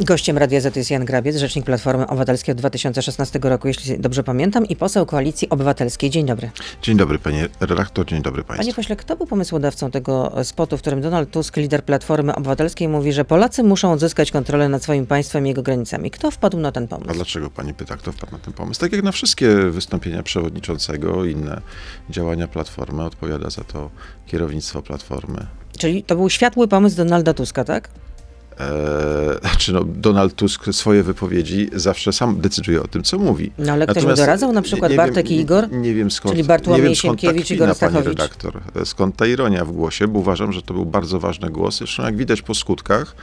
Gościem Radia Z jest Jan Grabiec, rzecznik Platformy Obywatelskiej od 2016 roku, jeśli dobrze pamiętam, i poseł Koalicji Obywatelskiej. Dzień dobry. Dzień dobry, panie redaktor, dzień dobry państwu. Panie pośle, kto był pomysłodawcą tego spotu, w którym Donald Tusk, lider Platformy Obywatelskiej, mówi, że Polacy muszą odzyskać kontrolę nad swoim państwem i jego granicami? Kto wpadł na ten pomysł? A dlaczego pani pyta, kto wpadł na ten pomysł? Tak jak na wszystkie wystąpienia przewodniczącego inne działania Platformy, odpowiada za to kierownictwo Platformy. Czyli to był światły pomysł Donalda Tuska, tak? Eee, znaczy no, Donald Tusk swoje wypowiedzi zawsze sam decyduje o tym, co mówi. No ale ktoś mu doradzał, na przykład nie, Bartek wiem, i Igor? Nie, nie wiem skąd. Czyli Bartłomiej nie wiem, skąd ta Igor pani redaktor. Skąd ta ironia w głosie, bo uważam, że to był bardzo ważny głos. Zresztą jak widać po skutkach,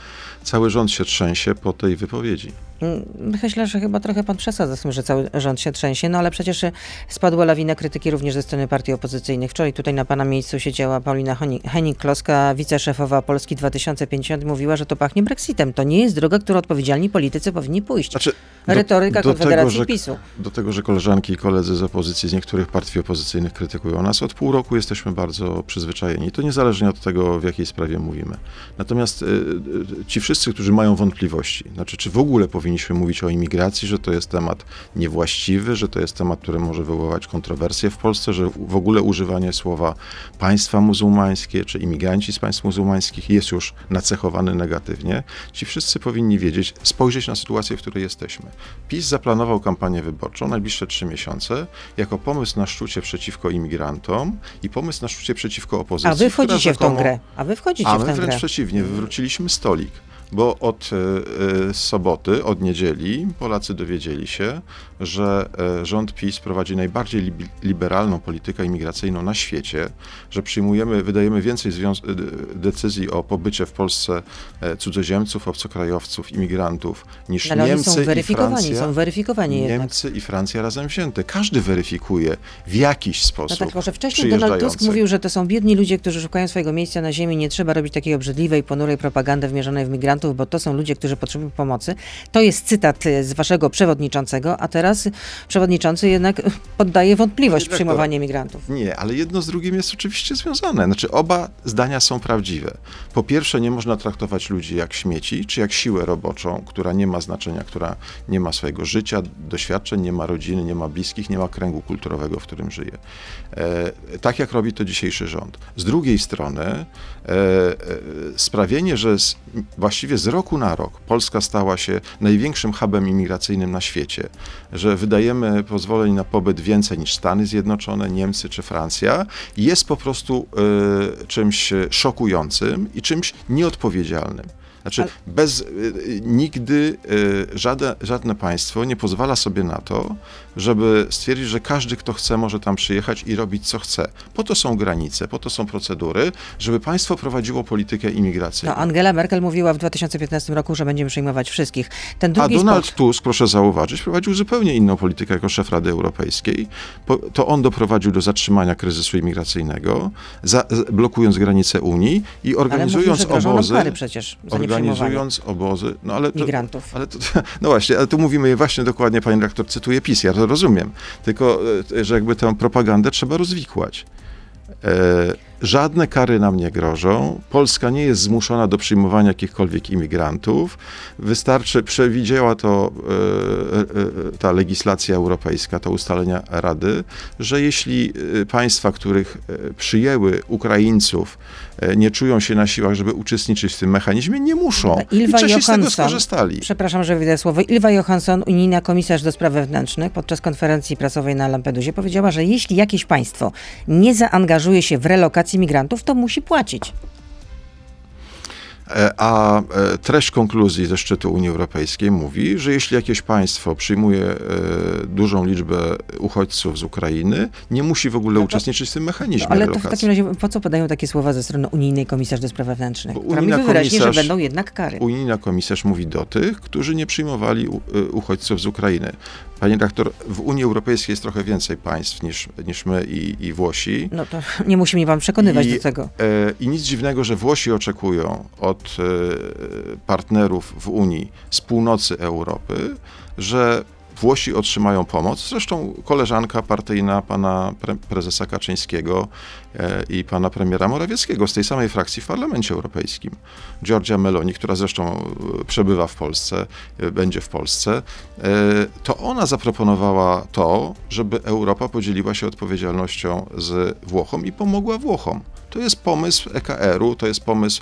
cały rząd się trzęsie po tej wypowiedzi. Mm, Myślę, że chyba trochę pan przesadza z tym, że cały rząd się trzęsie, no ale przecież spadła lawina krytyki również ze strony partii opozycyjnych. Wczoraj tutaj na pana miejscu siedziała Paulina Henik-Kloska, wiceszefowa Polski 2050 mówiła, że to pachnie Brexitem. To nie jest droga, którą odpowiedzialni politycy powinni pójść. Znaczy, Retoryka do, do Konfederacji tego, że, PiSu. Do tego, że koleżanki i koledzy z opozycji, z niektórych partii opozycyjnych krytykują nas, od pół roku jesteśmy bardzo przyzwyczajeni. To niezależnie od tego, w jakiej sprawie mówimy. Natomiast y, y, ci wszyscy, którzy mają wątpliwości, znaczy, czy w ogóle powinniśmy mówić o imigracji, że to jest temat niewłaściwy, że to jest temat, który może wywołać kontrowersje w Polsce, że w ogóle używanie słowa państwa muzułmańskie, czy imigranci z państw muzułmańskich jest już nacechowane negatywnie, ci wszyscy powinni wiedzieć, spojrzeć na sytuację, w której jesteśmy. PiS zaplanował kampanię wyborczą najbliższe trzy miesiące jako pomysł na szczucie przeciwko imigrantom i pomysł na szczucie przeciwko opozycji. A wy wchodzicie w tą grę. A wy wchodzicie a w tę my wręcz grę. przeciwnie, wywróciliśmy stolik bo od y, soboty, od niedzieli Polacy dowiedzieli się, że y, rząd PiS prowadzi najbardziej li, liberalną politykę imigracyjną na świecie, że przyjmujemy, wydajemy więcej decyzji o pobycie w Polsce cudzoziemców, obcokrajowców, imigrantów niż Ale Niemcy są weryfikowani, i Francja. są weryfikowani Niemcy jednak. i Francja razem wzięte. Każdy weryfikuje w jakiś sposób. No tak, może wcześniej Donald Tusk mówił, że to są biedni ludzie, którzy szukają swojego miejsca na ziemi, nie trzeba robić takiej obrzydliwej, ponurej propagandy wymierzonej w migrantów, bo to są ludzie, którzy potrzebują pomocy. To jest cytat z waszego przewodniczącego, a teraz przewodniczący jednak poddaje wątpliwość w przyjmowanie migrantów. Nie, ale jedno z drugim jest oczywiście związane. Znaczy oba zdania są prawdziwe. Po pierwsze, nie można traktować ludzi jak śmieci, czy jak siłę roboczą, która nie ma znaczenia, która nie ma swojego życia, doświadczeń, nie ma rodziny, nie ma bliskich, nie ma kręgu kulturowego, w którym żyje. E, tak jak robi to dzisiejszy rząd. Z drugiej strony e, e, sprawienie, że z, właściwie z roku na rok Polska stała się największym hubem imigracyjnym na świecie, że wydajemy pozwoleń na pobyt więcej niż Stany Zjednoczone, Niemcy czy Francja, jest po prostu y, czymś szokującym i czymś nieodpowiedzialnym. Znaczy, Ale... bez, y, nigdy y, żadne, żadne państwo nie pozwala sobie na to, żeby stwierdzić, że każdy, kto chce, może tam przyjechać i robić, co chce. Po to są granice, po to są procedury, żeby państwo prowadziło politykę imigracyjną. No, Angela Merkel mówiła w 2015 roku, że będziemy przyjmować wszystkich. Ten drugi A Donald spot... Tusk, proszę zauważyć, prowadził zupełnie inną politykę jako szef Rady Europejskiej. To on doprowadził do zatrzymania kryzysu imigracyjnego, za, blokując granice Unii i organizując ale mówił, obozy. Kary przecież za organizując obozy. No ale to, migrantów. Ale to, no właśnie, ale tu mówimy właśnie dokładnie, pani rektor cytuje PiS, ja to rozumiem. Tylko, e, że jakby tę propagandę trzeba rozwikłać. E, żadne kary nam nie grożą. Polska nie jest zmuszona do przyjmowania jakichkolwiek imigrantów. Wystarczy, przewidziała to e, e, ta legislacja europejska, to ustalenia Rady, że jeśli e, państwa, których e, przyjęły Ukraińców, e, nie czują się na siłach, żeby uczestniczyć w tym mechanizmie, nie muszą. Ilva I Czesi z tego Johansson, skorzystali. Przepraszam, że wydaję słowo. Ilva Johansson, unijna komisarz do spraw wewnętrznych, podczas konferencji prasowej na Lampedusie powiedziała, że jeśli jakieś państwo nie zaangażuje się w relokację migrantów, to musi płacić. E, A e, treść konkluzji ze szczytu Unii Europejskiej mówi, że jeśli jakieś państwo przyjmuje e, dużą liczbę uchodźców z Ukrainy, nie musi w ogóle No to- uczestniczyć w tym mechanizmie Ale to w relokacji. takim razie po co podają takie słowa ze strony unijnej komisarz do spraw wewnętrznych? Bo Która mówi wyraźnie, że będą jednak kary. Unijna komisarz mówi do tych, którzy nie przyjmowali uchodźców z Ukrainy. Panie doktor, w Unii Europejskiej jest trochę więcej państw niż, niż my i, i Włosi. No to nie musi mnie pan przekonywać I, do tego. E, I nic dziwnego, że Włosi oczekują od e, partnerów w Unii z północy Europy, że Włosi otrzymają pomoc. Zresztą koleżanka partyjna pana pre, prezesa Kaczyńskiego e, i pana premiera Morawieckiego z tej samej frakcji w Parlamencie Europejskim. Giorgia Meloni, która zresztą e, przebywa w Polsce, będzie w Polsce, to ona zaproponowała to, żeby Europa podzieliła się odpowiedzialnością z Włochom i pomogła Włochom. To jest pomysł EKR-u, to jest pomysł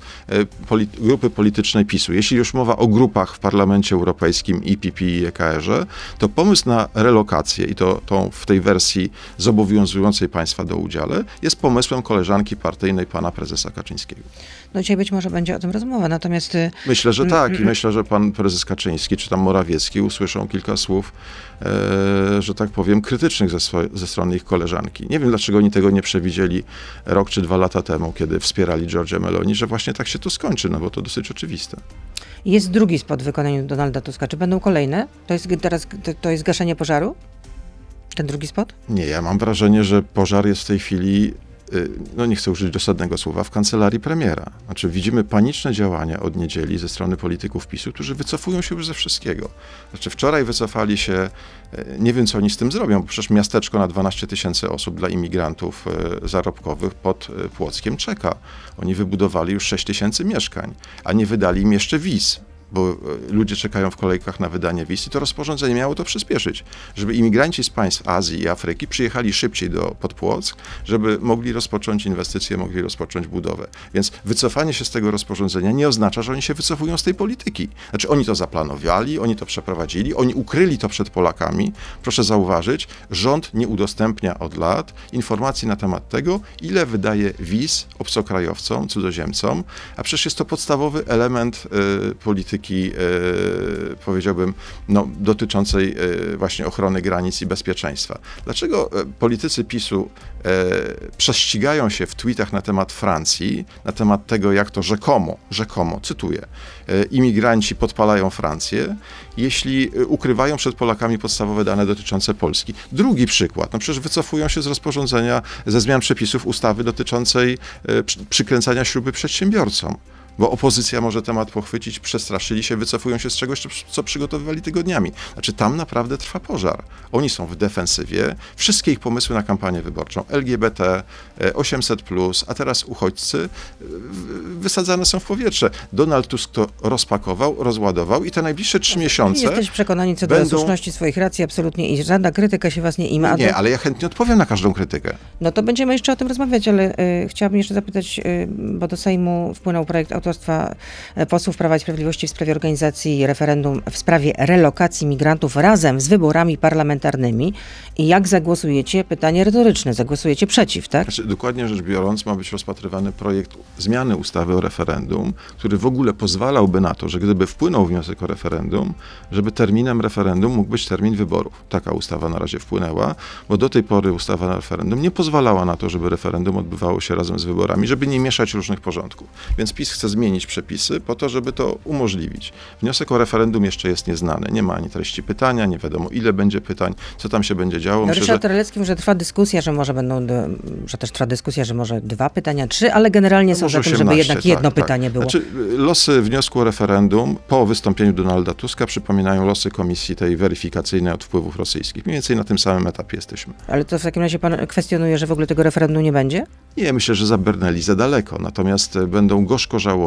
polity grupy politycznej PiSu. Jeśli już mowa o grupach w Parlamencie Europejskim IPP i EKR-ze, to pomysł na relokację i to tą w tej wersji zobowiązującej państwa do udziale jest pomysłem koleżanki partyjnej pana prezesa Kaczyńskiego. No dzisiaj być może będzie o tym rozmowa, natomiast... Y, myślę, że tak i myślę, że pan prezes Kaczyński czy tam Morawiecki usłyszą kilka słów, e, że tak powiem, krytycznych ze, ze strony ich koleżanki. Nie wiem, dlaczego oni tego nie przewidzieli rok czy dwa lata temu, kiedy wspierali Georgia Meloni, że właśnie tak się to skończy, no bo to dosyć oczywiste. Jest drugi spot w wykonaniu Donalda Tuska. Czy będą kolejne? To jest teraz to, to jest gaszenie pożaru? Ten drugi spot? Nie, ja mam wrażenie, że pożar jest w tej chwili no nie chcę użyć dosadnego słowa, w kancelarii premiera. Znaczy widzimy paniczne działania od niedzieli ze strony polityków PiSu, którzy wycofują się już ze wszystkiego. Znaczy wczoraj wycofali się, y, nie wiem co oni z tym zrobią, bo przecież miasteczko na 12 tysięcy osób dla imigrantów y, zarobkowych pod Płockiem czeka. Oni wybudowali już 6 tysięcy mieszkań, a nie wydali im jeszcze wiz bo e, ludzie czekają w kolejkach na wydanie wiz i to rozporządzenie miało to przyspieszyć, żeby imigranci z państw Azji i Afryki przyjechali szybciej do Podpłock, żeby mogli rozpocząć inwestycje, mogli rozpocząć budowę. Więc wycofanie się z tego rozporządzenia nie oznacza, że oni się wycofują z tej polityki. Znaczy oni to zaplanowali, oni to przeprowadzili, oni ukryli to przed Polakami. Proszę zauważyć, rząd nie udostępnia od lat informacji na temat tego, ile wydaje wiz obcokrajowcom, cudzoziemcom, a przecież jest to podstawowy element y, polityki polityki, e, powiedziałbym, no, dotyczącej e, właśnie ochrony granic i bezpieczeństwa. Dlaczego e, politycy PiSu prześcigają się w tweetach na temat Francji, na temat tego, jak to rzekomo, rzekomo, cytuję, imigranci podpalają Francję, jeśli ukrywają przed Polakami podstawowe dane dotyczące Polski. Drugi przykład, no przecież wycofują się z rozporządzenia, ze zmian przepisów ustawy dotyczącej przykręcania śruby przedsiębiorcom bo opozycja może temat pochwycić, przestraszyli się, wycofują się z czegoś, co przygotowywali tygodniami. Znaczy tam naprawdę trwa pożar. Oni są w defensywie, wszystkie ich pomysły na kampanię wyborczą, LGBT, 800+, e, a teraz uchodźcy, e, wysadzane są w powietrze. Donald Tusk to rozpakował, rozładował i te najbliższe trzy miesiące Jesteś przekonani co do będą... słuszności swoich racji, absolutnie i żadna krytyka się was nie ima. Nie, ale ja chętnie odpowiem na każdą krytykę. No to będziemy jeszcze o tym rozmawiać, ale y, chciałabym jeszcze zapytać, y, bo do Sejmu wpłynął projekt autorstwa e, posłów Prawa i Sprawiedliwości w sprawie organizacji referendum w sprawie relokacji migrantów razem z wyborami parlamentarnymi. I jak zagłosujecie? Pytanie retoryczne. Zagłosujecie przeciw, tak? Znaczy, dokładnie rzecz biorąc, ma być rozpatrywany projekt zmiany ustawy o referendum, który w ogóle pozwalałby na to, że gdyby wpłynął wniosek o referendum, żeby terminem referendum mógł być termin wyborów. Taka ustawa na razie wpłynęła, bo do tej pory ustawa na referendum nie pozwalała na to, żeby referendum odbywało się razem z wyborami, żeby nie mieszać różnych porządków. Więc PiS chce zmienić przepisy po to, żeby to umożliwić. Wniosek o referendum jeszcze jest nieznany. Nie ma ani treści pytania, nie wiadomo ile będzie pytań, co tam się będzie działo. No, Ryszard że... Terlecki że trwa dyskusja, że może będą, że też trwa dyskusja, że może dwa pytania, trzy, ale generalnie no są za tym, żeby jednak tak, jedno tak, pytanie było. Znaczy, losy wniosku o referendum po wystąpieniu Donalda Tuska przypominają losy komisji tej weryfikacyjnej od wpływów rosyjskich. Mniej więcej na tym samym etapie jesteśmy. Ale to w takim razie pan kwestionuje, że w ogóle tego referendum nie będzie? Nie, myślę, że za daleko. Natomiast będą gorzko żałować,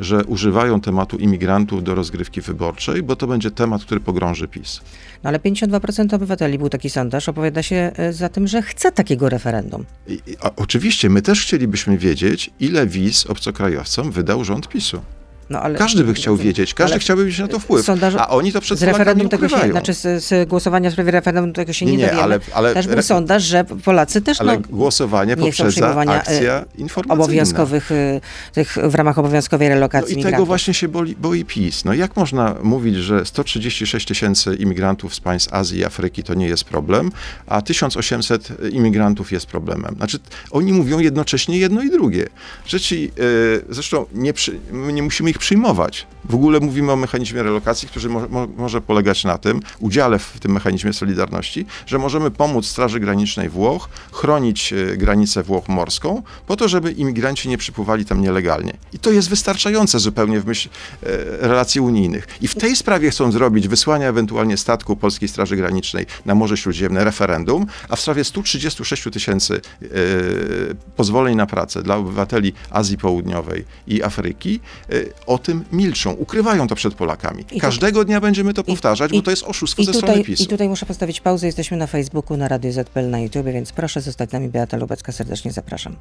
że używają tematu imigrantów do rozgrywki wyborczej, bo to będzie temat, który pogrąży PiS. No ale 52% obywateli, był taki sondaż, opowiada się e, za tym, że chce takiego referendum. I, a, oczywiście, my też chcielibyśmy wiedzieć, ile wiz obcokrajowcom wydał rząd PiSu. No, ale, każdy by chciał wiedzieć, każdy chciałby mieć na to wpływ. Sondaż, a oni to przed z referendum tego się, Znaczy z, z, głosowania w sprawie referendum tego się nie, nie, nie dowiemy. Ale, ale, też był sondaż, że Polacy też ale no, głosowanie poprzedza akcja e, informacyjna. Obowiązkowych, e, tych, w ramach obowiązkowej relokacji no i tego właśnie się boi, boi PiS. No jak można mówić, że 136 tysięcy imigrantów z państw Azji i Afryki to nie jest problem, a 1800 imigrantów jest problemem. Znaczy oni mówią jednocześnie jedno i drugie. Rzeczy, yy, zresztą nie, przy, nie musimy ich przyjmować. W ogóle mówimy o mechanizmie relokacji, który mo, mo, może polegać na tym, udziale w tym mechanizmie Solidarności, że możemy pomóc Straży Granicznej Włoch chronić e, granicę Włoch morską, po to, żeby imigranci nie przypływali tam nielegalnie. I to jest wystarczające zupełnie w myśl e, relacji unijnych. I w tej sprawie chcą zrobić wysłania ewentualnie statku Polskiej Straży Granicznej na Morze Śródziemne referendum, a w sprawie 136 tysięcy e, pozwoleń na pracę dla obywateli Azji Południowej i Afryki o tym milczą, ukrywają to przed Polakami. Każdego dnia będziemy to powtarzać, i- bo to jest oszustwo I ze tutaj, strony PiSu. I tutaj muszę postawić pauzę. Jesteśmy na Facebooku, na Radio ZPL, na YouTube, więc proszę zostać z nami. Beata Lubecka, serdecznie zapraszam.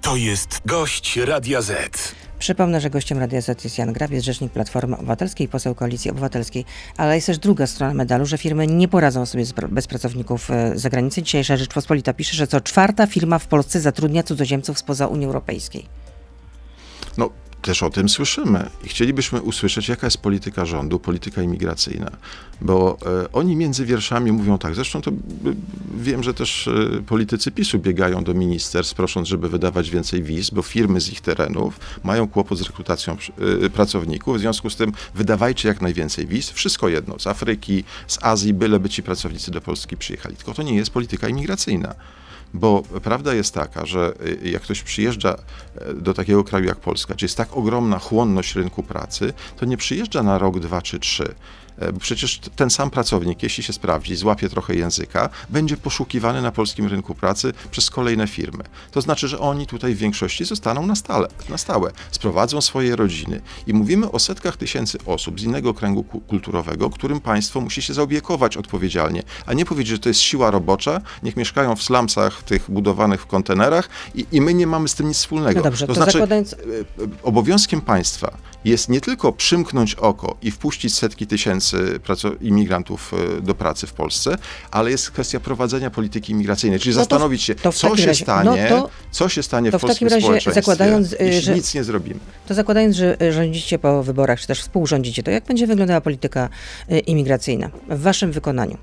To jest gość Radia Z. Przypomnę, że gościem Radia Z jest Jan Grabiec, rzecznik Platformy Obywatelskiej, poseł Koalicji Obywatelskiej, ale jest też druga strona medalu, że firmy nie poradzą sobie z, bez pracowników e, z zagranicy. Dzisiejsza Rzeczpospolita pisze, że co czwarta firma w Polsce zatrudnia cudzoziemców spoza Unii Europejskiej. No, też o tym słyszymy. I chcielibyśmy usłyszeć, jaka jest polityka rządu, polityka imigracyjna, bo e, oni między wierszami mówią tak, zresztą to e, wiem, że też e, politycy PiSu biegają do ministerstw, prosząc, żeby wydawać więcej wiz, bo firmy z ich terenów mają kłopot z rekrutacją pracowników, w związku z tym wydawajcie jak najwięcej wiz, wszystko jedno, z Afryki, z Azji, byleby ci pracownicy do Polski przyjechali, tylko to nie jest polityka imigracyjna. Bo prawda jest taka, że jak ktoś przyjeżdża do takiego kraju jak Polska, gdzie jest tak ogromna chłonność rynku pracy, to nie przyjeżdża na rok, dwa czy trzy. E, przecież ten sam pracownik, jeśli się sprawdzi, złapie trochę języka, będzie poszukiwany na polskim rynku pracy przez kolejne firmy. To znaczy, że oni tutaj w większości zostaną na, stale, na stałe, sprowadzą swoje rodziny. I mówimy o setkach tysięcy osób z innego kręgu ku- kulturowego, którym państwo musi się zaopiekować odpowiedzialnie, a nie powiedzieć, że to jest siła robocza, niech mieszkają w slumsach tych budowanych w kontenerach i, i my nie mamy z tym nic wspólnego. No dobrze, to znaczy, zakładając- e, e, obowiązkiem państwa jest nie tylko przymknąć oko i wpuścić setki tysięcy imigrantów e, do pracy w Polsce, ale jest kwestia prowadzenia polityki imigracyjnej, czyli No zastanowić się, co się razie- stanie, no to- co się stanie w w takim polskim razie zakładając, jeśli że- nic nie zrobimy. To zakładając, że y, rządzicie po wyborach, czy też współrządzicie, to jak będzie wyglądała polityka imigracyjna w waszym wykonaniu?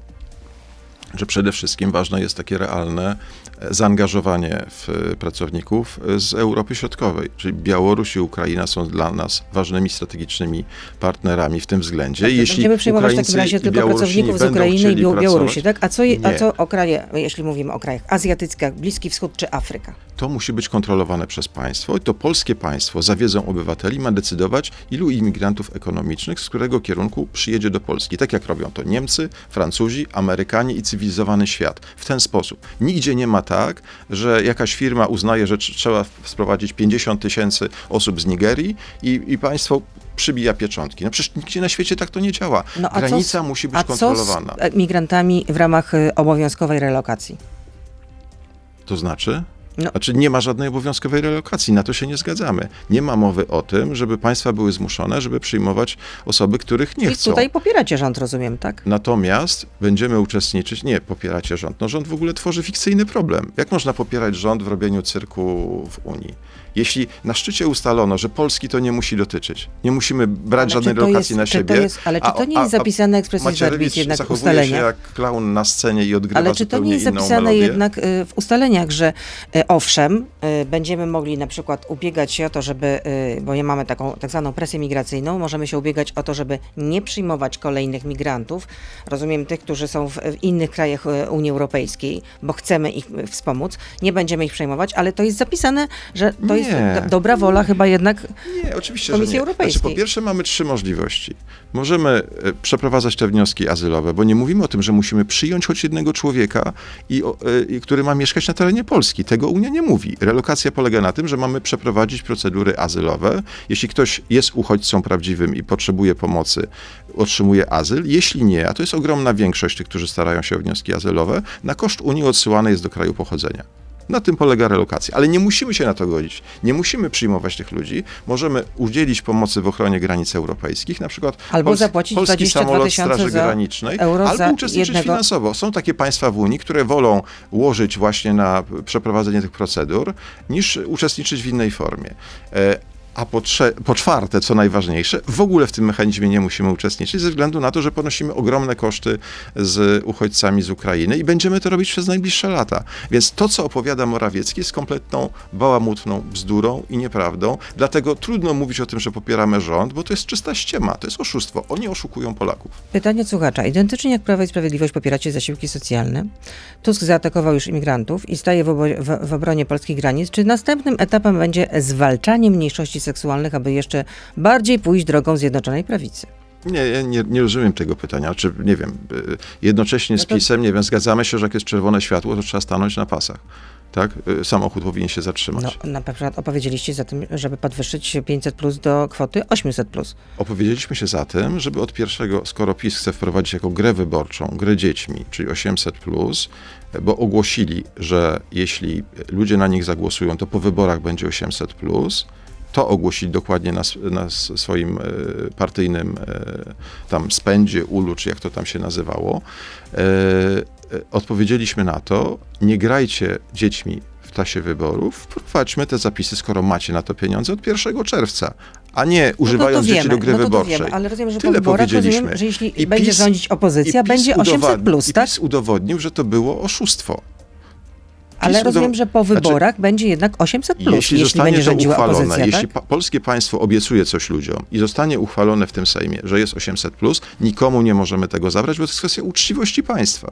Że przede wszystkim ważne jest takie realne e, zaangażowanie w e, pracowników e, z Europy Środkowej. Czyli Białoruś i Ukraina są dla nas ważnymi strategicznymi partnerami w tym względzie. Dobrze, Jeśli Będziemy przyjmować w takim razie tylko pracowników z Ukrainy i Białorusi, pracować, tak? A co, je- a co o kraje, jeśli mówimy o krajach azjatyckich, Bliski Wschód czy Afryka? To musi być kontrolowane przez państwo i to polskie państwo za wiedzą obywateli ma decydować, ilu imigrantów ekonomicznych z którego kierunku przyjedzie do Polski. Tak jak robią to Niemcy, Francuzi, Amerykanie i cywilizowany świat. W ten sposób. Nigdzie nie ma tak, że jakaś firma uznaje, że tr- trzeba sprowadzić 50 tysięcy osób z Nigerii i, i państwo przybija pieczątki. No przecież nigdzie na świecie tak to nie działa. No, a co z- Granica musi być A co kontrolowana. z e, migrantami w ramach y, obowiązkowej relokacji? To znaczy? No. Znaczy nie ma żadnej obowiązkowej relokacji, na to się nie zgadzamy. Nie ma mowy o tym, żeby państwa były zmuszone, żeby przyjmować osoby, których nie I chcą. tutaj popieracie rząd, rozumiem, tak? Natomiast będziemy uczestniczyć, nie popieracie rząd. No rząd w ogóle tworzy fikcyjny problem. Jak można popierać rząd w robieniu cyrku w Unii? Jeśli na szczycie ustalono, że Polski to nie musi dotyczyć, nie musimy brać Ale żadnej relokacji jest- na siebie. to jest- ale czy to nie a- jest a zapisane Macierewicz verbis jednak zachowuje ustaleniach? się jak klaun na scenie i odgrywa Ale czy to nie jest zapisane melodię. jednak y, w ustaleniach, że y, owszem, y, będziemy mogli na przykład ubiegać się o to, żeby, bo nie mamy taką tak zwaną presję migracyjną, możemy się ubiegać o to, żeby nie przyjmować kolejnych migrantów, rozumiem tych, którzy są w, w innych krajach Unii Europejskiej, bo chcemy ich wspomóc, nie będziemy ich przejmować, ale to jest zapisane, że to jest Do, dobra wola chyba jednak Nie, oczywiście, Komisji że nie. Europejskiej. Znaczy, po pierwsze mamy trzy możliwości. Możemy e, przeprowadzać te wnioski azylowe, bo nie mówimy o tym, że musimy przyjąć choć jednego człowieka, i, e, i, który ma mieszkać na terenie Polski. Tego Unia nie mówi. Relokacja polega na tym, że mamy przeprowadzić procedury azylowe. Jeśli ktoś jest uchodźcą prawdziwym i potrzebuje pomocy, otrzymuje azyl. Jeśli nie, a to jest ogromna większość tych, którzy starają się o wnioski azylowe, na koszt Unii odsyłany jest do kraju pochodzenia. Na tym polega relokacja, ale nie musimy się na to godzić. Nie musimy przyjmować tych ludzi. Możemy udzielić pomocy w ochronie granic europejskich, na przykład Albo pols- zapłacić polski 22 samolot Straży Granicznej, euro albo uczestniczyć jednego- finansowo. Są takie państwa w Unii, które wolą łożyć właśnie na przeprowadzenie tych procedur, niż uczestniczyć w innej formie. A po, trze- po czwarte, co najważniejsze, w ogóle w tym mechanizmie nie musimy uczestniczyć ze względu na to, że ponosimy ogromne koszty z uchodźcami z Ukrainy i będziemy to robić przez najbliższe lata. Więc to, co opowiada Morawiecki, jest kompletną bałamutną bzdurą i nieprawdą. Dlatego trudno mówić o tym, że popieramy rząd, bo to jest czysta ściema, to jest oszustwo. Oni oszukują Polaków. Pytanie słuchacza. Identycznie jak Prawo i Sprawiedliwość popieracie zasiłki socjalne, Tusk zaatakował już imigrantów i staje w, obo- w, w obronie polskich granic. Czy następnym etapem będzie zwalczanie mniejszości seksualnych, aby jeszcze bardziej pójść drogą Zjednoczonej Prawicy? Nie, ja nie, nie rozumiem tego pytania. Czy, nie wiem, y, jednocześnie z No PiSem, nie wiem, zgadzamy się, że jak jest czerwone światło, to trzeba stanąć na pasach. Tak? Y, Samochód powinien się zatrzymać. No, na przykład opowiedzieliście za tym, żeby podwyższyć 500 plus do kwoty 800 plus. Opowiedzieliśmy się za tym, żeby od pierwszego, skoro PiS chce wprowadzić jako grę wyborczą, grę dziećmi, czyli 800, bo ogłosili, że jeśli ludzie na nich zagłosują, to po wyborach będzie 800. To ogłosili dokładnie na, na swoim e, partyjnym e, tam spędzie, ulu, czy jak to tam się nazywało. E, odpowiedzieliśmy na to, nie grajcie dziećmi w czasie wyborów, wprowadźmy te zapisy, skoro macie na to pieniądze od 1 czerwca, a nie używając no dzieci do gry no wyborczej. wiemy, ale rozumiem, że po Tyle wyborach powiedzieliśmy. rozumiem, że jeśli I będzie PiS- rządzić opozycja, i będzie 800 udowadnił- plus, i tak? PiS udowodnił, że to było oszustwo. Ale rozumiem, że po Znaczy, wyborach będzie jednak 800 plus, jeśli, jeśli, zostanie będzie rządziła uchwalone, opozycja, jeśli tak? polskie państwo obiecuje coś ludziom i zostanie uchwalone w tym Sejmie, że jest 800, nikomu nie możemy tego zabrać, bo to jest kwestia uczciwości państwa.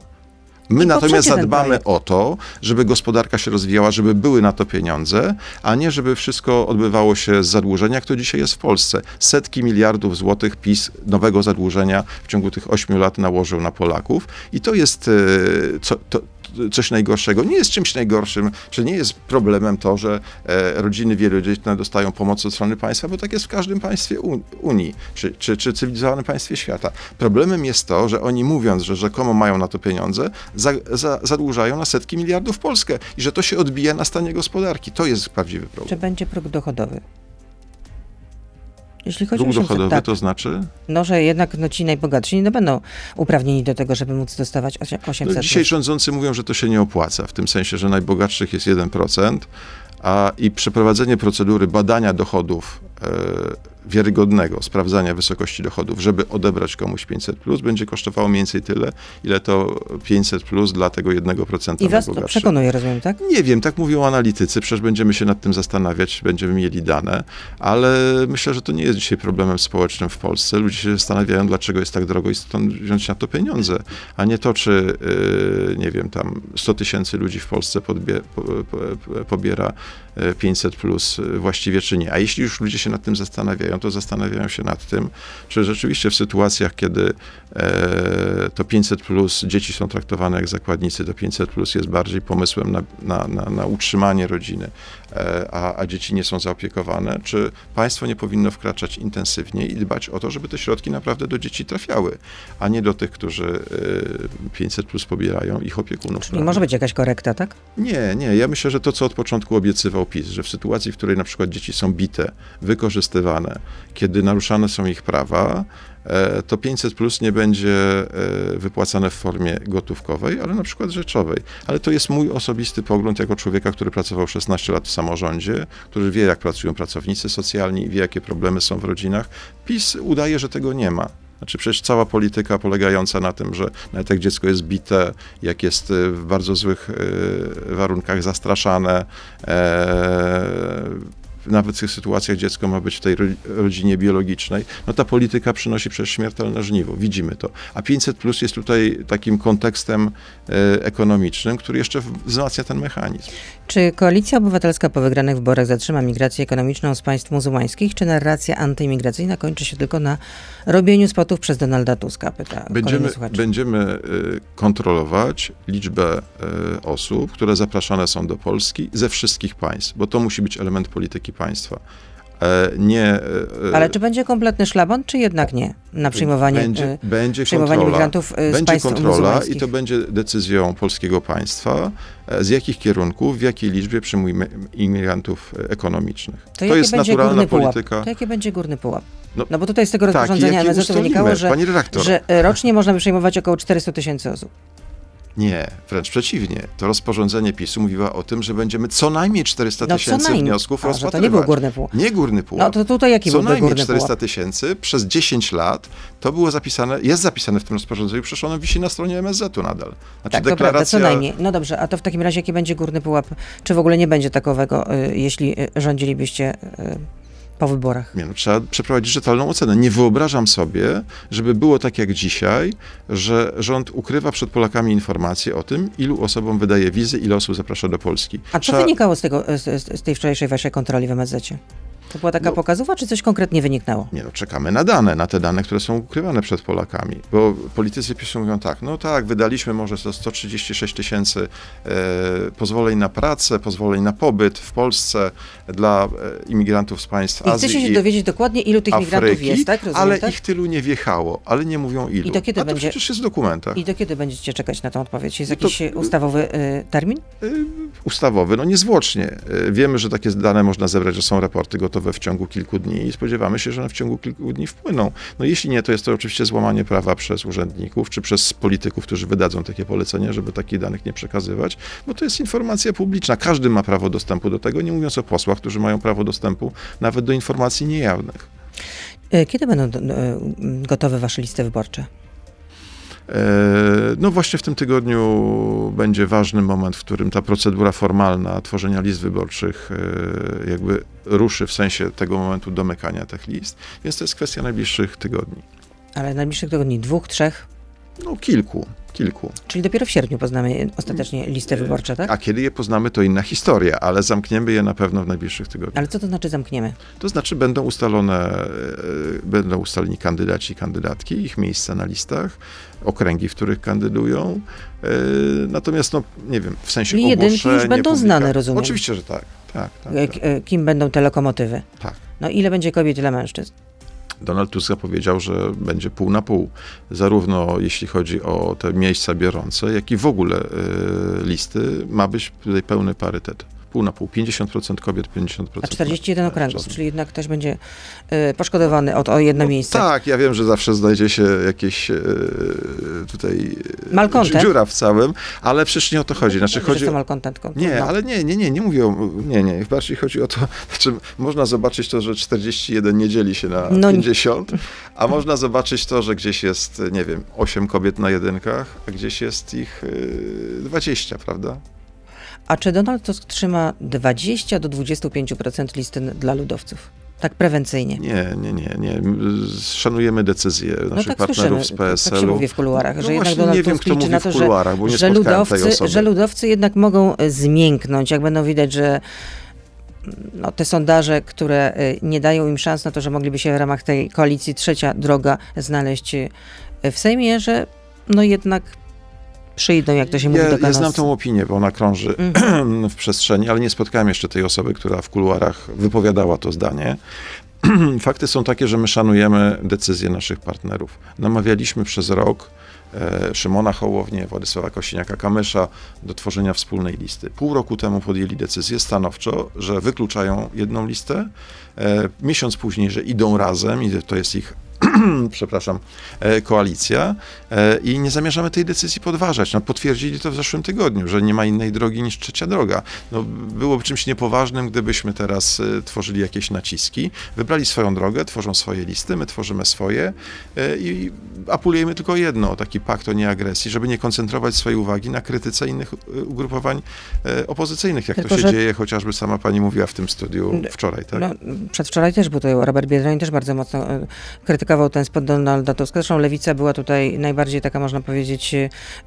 My I natomiast zadbamy o to, żeby gospodarka się rozwijała, żeby były na to pieniądze, a nie żeby wszystko odbywało się z zadłużenia, jak to dzisiaj jest w Polsce. Setki miliardów złotych PiS nowego zadłużenia w ciągu tych ośmiu lat nałożył na Polaków i to jest e, co, to, coś najgorszego. Nie jest czymś najgorszym, czy nie jest problemem to, że e, rodziny wielodzietne dostają pomoc od strony państwa, bo tak jest w każdym państwie Unii, czy, czy, czy cywilizowanym państwie świata. Problemem jest to, że oni mówiąc, że rzekomo mają na to pieniądze, za, za, zadłużają na setki miliardów Polskę i że to się odbija na stanie gospodarki. To jest prawdziwy Czy problem. będzie próg dochodowy? Jeśli chodzi Dług o 800, dochodowy tak, to znaczy? no, że jednak no, ci najbogatsi nie będą uprawnieni do tego, żeby móc dostawać osie- 800 No, dzisiaj rządzący mówią, że to się nie opłaca, w tym sensie, że najbogatszych jest 1%, a i przeprowadzenie procedury badania dochodów wiarygodnego, sprawdzania wysokości dochodów, żeby odebrać komuś 500, plus, będzie kosztowało mniej więcej tyle, ile to 500 plus dla tego 1% I was to przekonuje, rozumiem, tak? Nie wiem, tak mówią analitycy, przecież będziemy się nad tym zastanawiać, będziemy mieli dane, ale myślę, że to nie jest dzisiaj problemem społecznym w Polsce. Ludzie się zastanawiają, dlaczego jest tak drogo i stąd wziąć na to pieniądze, a nie to, czy, yy, nie wiem, tam 100 tysięcy ludzi w Polsce podbie, po, po, pobiera yy, 500 plus yy, właściwie, czy nie. A jeśli już ludzie się nad tym zastanawiają, to zastanawiają się nad tym, czy rzeczywiście w sytuacjach, kiedy to 500 plus dzieci są traktowane jak zakładnicy, to 500 plus jest bardziej pomysłem na, na, na, na utrzymanie rodziny, e, a, a dzieci nie są zaopiekowane, czy państwo nie powinno wkraczać intensywnie i dbać o to, żeby te środki naprawdę do dzieci trafiały, a nie do tych, którzy e, 500 plus pobierają, ich opiekunów. Czyli prawda? może być jakaś korekta, tak? Nie, nie. Ja myślę, że to, co od początku obiecywał PiS, że w sytuacji, w której na przykład dzieci są bite, wykorzystywane, kiedy naruszane są ich prawa, e, to 500 plus nie będzie e, wypłacane w formie gotówkowej, ale na przykład rzeczowej. Ale to jest mój osobisty pogląd jako człowieka, który pracował 16 lat w samorządzie, który wie, jak pracują pracownicy socjalni, wie, jakie problemy są w rodzinach. PiS udaje, że tego nie ma. Znaczy przecież cała polityka polegająca na tym, że nawet jak dziecko jest bite, jak jest y, w bardzo złych warunkach zastraszane, e, nawet w tych sytuacjach dziecko ma być w tej ro- rodzinie biologicznej, no ta polityka przynosi przecież śmiertelne żniwo. Widzimy to. A 500 plus jest tutaj takim kontekstem e, ekonomicznym, który jeszcze wzmacnia ten mechanizm. Czy Koalicja Obywatelska po wygranych wyborach zatrzyma migrację ekonomiczną z państw muzułmańskich, czy narracja antyimigracyjna kończy się tylko na robieniu spotów przez Donalda Tuska? Pyta Będziemy, będziemy y, kontrolować liczbę y, osób, które zapraszane są do Polski ze wszystkich państw, bo to musi być element polityki państwa. E, Nie. y, Ale czy będzie kompletny szlaban, czy jednak nie? Na przyjmowanie, będzie, będzie przyjmowanie migrantów z Będzie państw kontrola i to będzie decyzją polskiego państwa, e, z jakich kierunków, w jakiej liczbie przyjmujemy imigrantów e, ekonomicznych. To, To, jest naturalna polityka. To jaki będzie górny pułap? No, No bo tutaj z tego rozporządzenia MSZ ustalimy, wynikało, że, że rocznie można by przyjmować około 400 tysięcy osób. Nie, wręcz przeciwnie. To rozporządzenie PiSu mówiło o tym, że będziemy co najmniej 400 No, tysięcy wniosków A, że to rozpatrywać. nie był górny pułap. Nie górny pułap. No to tutaj jaki co najmniej górny 400 pułap? tysięcy przez 10 lat to było zapisane, jest zapisane w tym rozporządzeniu, przecież ono wisi na stronie MSZ-u nadal. Znaczy Tak, to prawda, co najmniej. No dobrze, a to w takim razie jaki będzie górny pułap? Czy w ogóle nie będzie takowego, y, jeśli y, rządzilibyście y, po wyborach? Nie, no, trzeba przeprowadzić rzetelną ocenę. Nie wyobrażam sobie, żeby było tak jak dzisiaj, że rząd ukrywa przed Polakami informacje o tym, ilu osobom wydaje wizy, ile osób zaprasza do Polski. A co Trzeba- wynikało z, tego, z, z tej wczorajszej waszej kontroli w MSZ? To była taka No. pokazowa, czy coś konkretnie wyniknęło? Nie no, czekamy na dane, na te dane, które są ukrywane przed Polakami. Bo politycy PiSu mówią tak, no tak, wydaliśmy może to 136 tysięcy e, pozwoleń na pracę, pozwoleń na pobyt w Polsce dla e, imigrantów z państw I Azji chcecie się dowiedzieć dokładnie, ilu tych Afryki, jest, tak? Rozumiem, ale tak? ich tylu nie wjechało, ale nie mówią ilu. I do kiedy A to będzie- przecież jest w dokumentach. I do kiedy będziecie czekać na tę odpowiedź? Jest No to- jakiś y, ustawowy y, termin? Y, ustawowy, no niezwłocznie. Y, Wiemy, że takie dane można zebrać, że są raporty gotowe w ciągu kilku dni i spodziewamy się, że one w ciągu kilku dni wpłyną. No jeśli nie, to jest to oczywiście złamanie prawa przez urzędników czy przez polityków, którzy wydadzą takie polecenia, żeby takich danych nie przekazywać, bo to jest informacja publiczna. Każdy ma prawo dostępu do tego, nie mówiąc o posłach, którzy mają prawo dostępu nawet do informacji niejawnych. Y, Kiedy będą y, gotowe wasze listy wyborcze? E, No właśnie w tym tygodniu będzie ważny moment, w którym ta procedura formalna tworzenia list wyborczych e, jakby ruszy w sensie tego momentu domykania tych list, więc to jest kwestia najbliższych tygodni. Ale najbliższych tygodni dwóch, trzech? No kilku, kilku. Czyli dopiero w sierpniu poznamy ostatecznie listy wyborcze, tak? A kiedy je poznamy, to inna historia, ale zamkniemy je na pewno w najbliższych tygodniach. Ale co to znaczy zamkniemy? To znaczy będą ustalone, e, będą ustaleni kandydaci i kandydatki, ich miejsca na listach, okręgi, w których kandydują. E, Natomiast, no, nie wiem, w sensie Czyli jedynki już będą znane, rozumiem. Oczywiście, że tak. tak, tak, tak, Kim będą te lokomotywy? tak. No ile będzie kobiet, ile mężczyzn? Donald Tusk zapowiedział, że będzie pół na pół, zarówno jeśli chodzi o te miejsca biorące, jak i w ogóle e, listy. Ma być tutaj pełny parytet. Pół na pół, 50% kobiet, 50% A 41 okręgów, czyli jednak ktoś będzie y, poszkodowany o, o jedno miejsce. Tak, ja wiem, że zawsze znajdzie się jakieś e, tutaj e, Malcontent. dziura w całym, ale przecież nie o to chodzi. Znaczy chodzi jestem malkontentką. Nie, Trudno. ale nie, nie, nie, nie mówię o, nie, nie, bardziej chodzi o to, znaczy można zobaczyć to, że 41 nie dzieli się na No nie. 50, a można zobaczyć to, że gdzieś jest, nie wiem, 8 kobiet na jedynkach, a gdzieś jest ich y, 20, prawda? A czy Donald Tusk trzyma 20 do 25% listy dla ludowców? Tak prewencyjnie. Nie, nie, nie, nie. Szanujemy decyzje No naszych tak słyszymy, partnerów z tak, tak się PSL-u. mówi w kuluarach, No że jednak Donald nie wiem, Tusk kto mówi na w to, że, kuluarach, bo nie że, ludowcy, że ludowcy jednak mogą e, zmięknąć, jak będą widać, że no, te sondaże, które e, nie dają im szans na to, że mogliby się w ramach tej koalicji trzecia droga znaleźć e, w Sejmie, że no jednak przyjdą, jak to się mówi, Ja, do ja kanosy. znam tą opinię, bo ona krąży Mhm. w przestrzeni, ale nie spotkałem jeszcze tej osoby, która w kuluarach wypowiadała to zdanie. Fakty są takie, że my szanujemy decyzje naszych partnerów. Namawialiśmy przez rok e, Szymona Hołownię, Władysława Kosiniaka-Kamysza do tworzenia wspólnej listy. Pół roku temu podjęli decyzję stanowczo, że wykluczają jedną listę. E, miesiąc później, że idą razem i to jest ich przepraszam, e, koalicja e, i nie zamierzamy tej decyzji podważać. No, potwierdzili to w zeszłym tygodniu, że nie ma innej drogi niż trzecia droga. No, byłoby czymś niepoważnym, gdybyśmy teraz e, tworzyli jakieś naciski. Wybrali swoją drogę, tworzą swoje listy, my tworzymy swoje i apelujemy tylko jedno, taki pakt o nieagresji, żeby nie koncentrować swojej uwagi na krytyce innych ugrupowań opozycyjnych, jak Tylko, to się że- dzieje, chociażby sama pani mówiła w tym studiu wczoraj, tak? No, przedwczoraj też był tutaj Robert Biedroń, też bardzo mocno e, krytykował ten spod Donalda Tuska. Zresztą Lewica była tutaj najbardziej taka, można powiedzieć,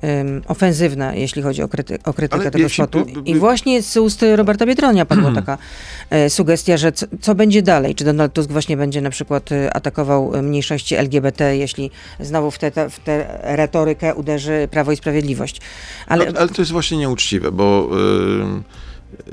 em, ofensywna, jeśli chodzi o, kryty o krytykę Ale tego spotu. I właśnie z ust Roberta Biedronia padła taka e, sugestia, że co, co będzie dalej? Czy Donald Tusk właśnie będzie na przykład e, atakował e, mniejszości LGBT, jeśli znowu w tę w tę retorykę uderzy Prawo i Sprawiedliwość? Ale Ale, ale to jest właśnie nieuczciwe, bo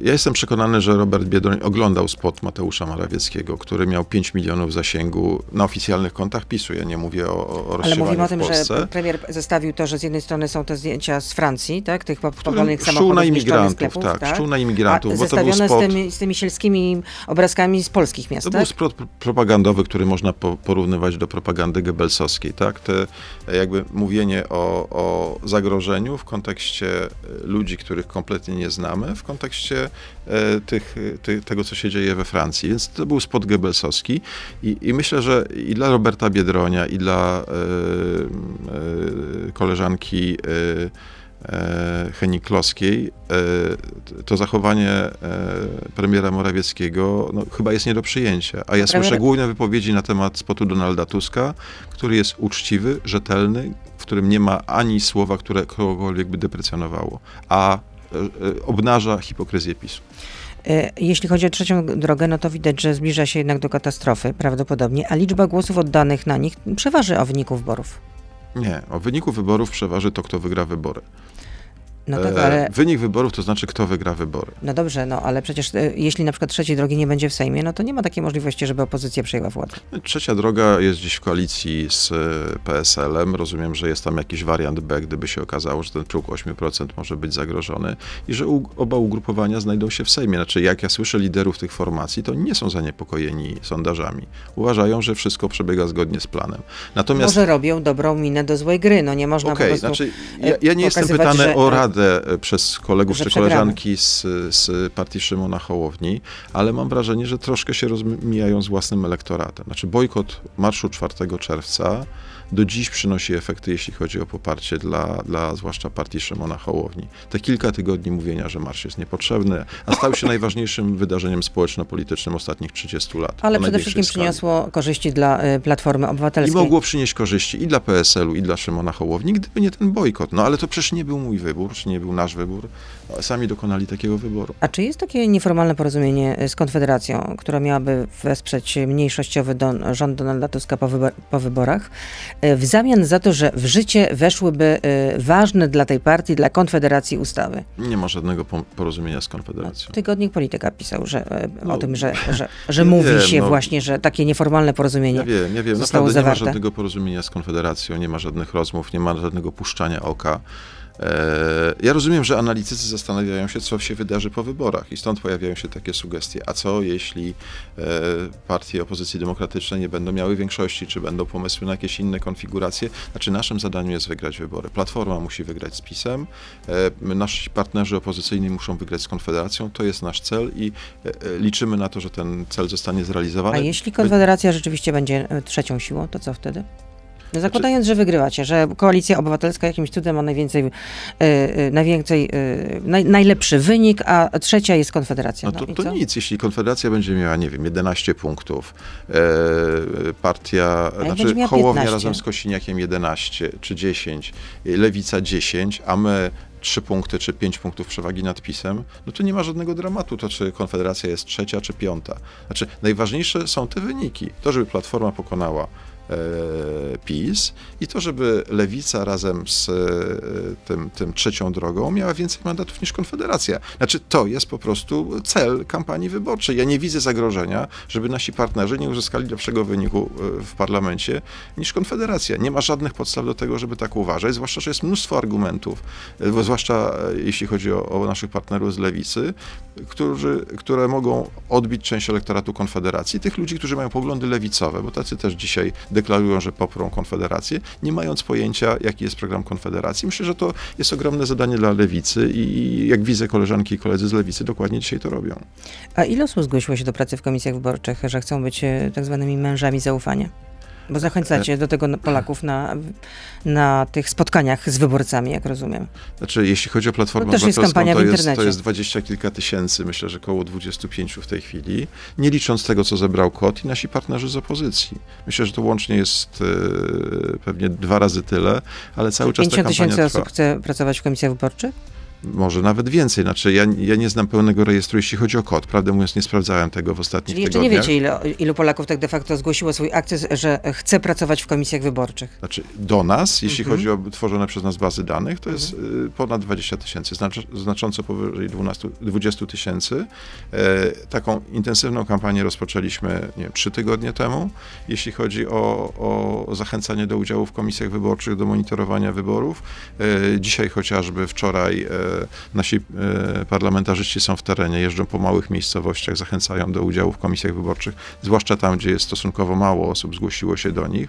Ja jestem przekonany, że Robert Biedroń oglądał spot Mateusza Morawieckiego, który miał 5 milionów zasięgu na oficjalnych kontach PiSu. Ja nie mówię o, o Ale mówimy o tym, że premier zestawił to, że z jednej strony są te zdjęcia z Francji, tak, tych szczuł samochodów na imigrantów, sklepów, tak, szczuł na imigrantów, a bo to był spot- z, tymi, z tymi sielskimi obrazkami z polskich miast, To tak? był spot pro- propagandowy, który można po, porównywać do propagandy gebelsowskiej, tak? Te jakby mówienie o, o zagrożeniu w kontekście e, ludzi, których kompletnie nie znamy, w kontekście e, tych, ty, tego, co się dzieje we Francji. Więc to był spot gebelsowski i, i myślę, że i dla Roberta Biedronia, i dla e, e, koleżanki e, Heni Kloskiej, to zachowanie premiera Morawieckiego no, chyba jest nie do przyjęcia. A ja słyszę główne wypowiedzi na temat spotu Donalda Tuska, który jest uczciwy, rzetelny, w którym nie ma ani słowa, które kogokolwiek by deprecjonowało, a obnaża hipokryzję PiSu. E, Jeśli chodzi o trzecią drogę, no to widać, że zbliża się jednak do katastrofy prawdopodobnie, a liczba głosów oddanych na nich przeważy o wyniku wyborów. Nie, o wyniku wyborów przeważy to, kto wygra wybory. No tak, E, ale Wynik wyborów to znaczy, kto wygra wybory. no dobrze, no ale przecież e, jeśli na przykład trzeciej drogi nie będzie w Sejmie, no to nie ma takiej możliwości, żeby opozycja przejęła władzę. Trzecia droga jest dziś w koalicji z e, PSL-em. Rozumiem, że jest tam jakiś wariant B, gdyby się okazało, że ten próg 8% może być zagrożony i że oba ugrupowania znajdą się w Sejmie. Znaczy, jak ja słyszę liderów tych formacji, to nie są zaniepokojeni sondażami. Uważają, że wszystko przebiega zgodnie z planem. Natomiast Może robią dobrą minę do złej gry, no nie można Okej, po prostu... znaczy ja, ja nie jestem pytany że- o radę e, przez kolegów czy koleżanki z, z partii Szymona Hołowni, ale mam wrażenie, że troszkę się rozmijają z własnym elektoratem. Znaczy bojkot marszu 4 czerwca do dziś przynosi efekty, jeśli chodzi o poparcie dla, dla zwłaszcza partii Szymona Hołowni. Te kilka tygodni mówienia, że marsz jest niepotrzebny, a stał się najważniejszym wydarzeniem społeczno-politycznym ostatnich 30 lat. Ale przede wszystkim skali. przyniosło korzyści dla y, Platformy I Obywatelskiej. mogło przynieść korzyści i dla PSL-u, i dla Szymona Hołowni, gdyby nie ten bojkot. No ale to przecież nie był mój wybór, czy nie był nasz wybór. Sami dokonali takiego wyboru. A czy jest takie nieformalne porozumienie y, z Konfederacją, która miałaby wesprzeć mniejszościowy don, rząd Donalda Tuska po, wybor- po wyborach, w zamian za to, że w życie weszłyby y, ważne dla tej partii, dla Konfederacji ustawy? Nie ma żadnego po- porozumienia z Konfederacją. Tygodnik Polityka pisał że, y, No, o tym, że, że, że mówi wiem, się no. właśnie, że takie nieformalne porozumienie Ja wiem, ja wiem, zostało naprawdę nie ma żadnego porozumienia z Konfederacją, nie ma żadnych rozmów, nie ma żadnego puszczania oka. E, Ja rozumiem, że analitycy zastanawiają się, co się wydarzy po wyborach i stąd pojawiają się takie sugestie. A co jeśli e, partie opozycji demokratycznej nie będą miały większości, czy będą pomysły na jakieś inne konfiguracje? Znaczy naszym zadaniem jest wygrać wybory. Platforma musi wygrać z PiSem, e, nasi partnerzy opozycyjni muszą wygrać z Konfederacją, to jest nasz cel i liczymy na to, że ten cel zostanie zrealizowany. A jeśli Konfederacja rzeczywiście będzie trzecią siłą, to co wtedy? No zakładając, że wygrywacie, że koalicja obywatelska jakimś cudem ma najwięcej, y, y, najwięcej y, naj, najlepszy wynik, a trzecia jest Konfederacja. No to, i to co? nic, jeśli Konfederacja będzie miała, nie wiem, 11 punktów, e, partia, jak znaczy Hołownia 15? razem z Kosiniakiem 11 czy 10, e, Lewica 10, a my 3 punkty czy 5 punktów przewagi nad PiSem, no to nie ma żadnego dramatu, to czy Konfederacja jest trzecia czy piąta. Znaczy najważniejsze są te wyniki. To, żeby Platforma pokonała PiS i to, żeby Lewica razem z e, tym, tym trzecią drogą miała więcej mandatów niż Konfederacja. Znaczy, to jest po prostu cel kampanii wyborczej. Ja nie widzę zagrożenia, żeby nasi partnerzy nie uzyskali lepszego wyniku e, w parlamencie niż Konfederacja. Nie ma żadnych podstaw do tego, żeby tak uważać, zwłaszcza, że jest mnóstwo argumentów, e, zwłaszcza e, jeśli chodzi o, o naszych partnerów z Lewicy, którzy, które mogą odbić część elektoratu Konfederacji, tych ludzi, którzy mają poglądy lewicowe, bo tacy też dzisiaj deklarują, że poprą Konfederację, nie mając pojęcia, jaki jest program Konfederacji. Myślę, że to jest ogromne zadanie dla Lewicy i jak widzę koleżanki i koledzy z Lewicy, dokładnie dzisiaj to robią. A ile osób zgłosiło się do pracy w komisjach wyborczych, że chcą być e, tak zwanymi mężami zaufania? Bo zachęcacie do tego Polaków na, na tych spotkaniach z wyborcami, jak rozumiem. Znaczy, jeśli chodzi o Platformę To też jest Obywatelską, kampania to w jest, to jest dwadzieścia kilka tysięcy, myślę, że około 25 w tej chwili, nie licząc tego, co zebrał KOT i nasi partnerzy z opozycji. Myślę, że to łącznie jest e, pewnie dwa razy tyle, ale cały czas ta 50 kampania tysięcy osób chce pracować w komisjach wyborczych? Może nawet więcej. Znaczy, ja, ja nie znam pełnego rejestru, jeśli chodzi o kod. Prawdę mówiąc, nie sprawdzałem tego w ostatnich Czyli jeszcze nie tygodniach. wiecie, ile, ilu Polaków tak de facto zgłosiło swój akces, że chce pracować w komisjach wyborczych. Znaczy do nas, jeśli Mhm. chodzi o tworzone przez nas bazy danych, to jest y, ponad 20 tysięcy, znacz, znacząco powyżej 12, 20 tysięcy. E, taką intensywną kampanię rozpoczęliśmy nie wiem, trzy tygodnie temu, jeśli chodzi o, o zachęcanie do udziału w komisjach wyborczych, do monitorowania wyborów. E, dzisiaj chociażby, wczoraj e, nasi e, parlamentarzyści są w terenie, jeżdżą po małych miejscowościach, zachęcają do udziału w komisjach wyborczych, zwłaszcza tam, gdzie jest stosunkowo mało osób zgłosiło się do nich.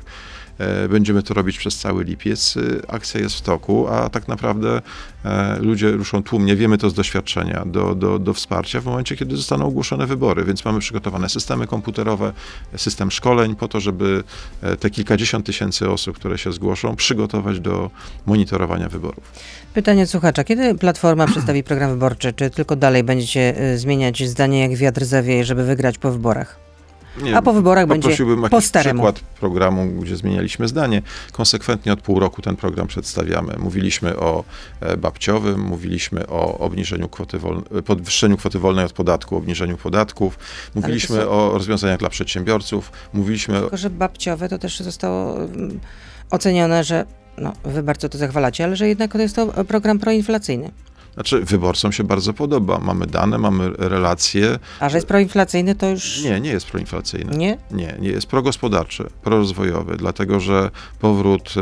E, Będziemy to robić przez cały lipiec. Y, Akcja jest w toku, a tak naprawdę e, ludzie ruszą tłumnie, wiemy to z doświadczenia, do, do, do wsparcia w momencie, kiedy zostaną ogłoszone wybory. Więc mamy przygotowane systemy komputerowe, system szkoleń po to, żeby e, te kilkadziesiąt tysięcy osób, które się zgłoszą, przygotować do monitorowania wyborów. Pytanie słuchacza. Kiedy Platforma przedstawi program wyborczy? Czy tylko dalej będziecie zmieniać zdanie jak wiatr zawieje, żeby wygrać po wyborach? Nie, A po wyborach będzie po staremu. przykład programu, gdzie zmienialiśmy zdanie. Konsekwentnie od pół roku ten program przedstawiamy. Mówiliśmy o e, babciowym, mówiliśmy o obniżeniu kwoty wolnej, podwyższeniu kwoty wolnej od podatku, obniżeniu podatków, mówiliśmy są- o rozwiązaniach dla przedsiębiorców, mówiliśmy Tylko, że babciowe to też zostało mm, ocenione, że no, wy bardzo to zachwalacie, ale że jednak to jest to program proinflacyjny. Znaczy, wyborcom się bardzo podoba. Mamy dane, mamy relacje. A że jest proinflacyjny, to już Nie, nie jest proinflacyjny. nie? Nie, nie jest progospodarczy, prorozwojowy, dlatego że powrót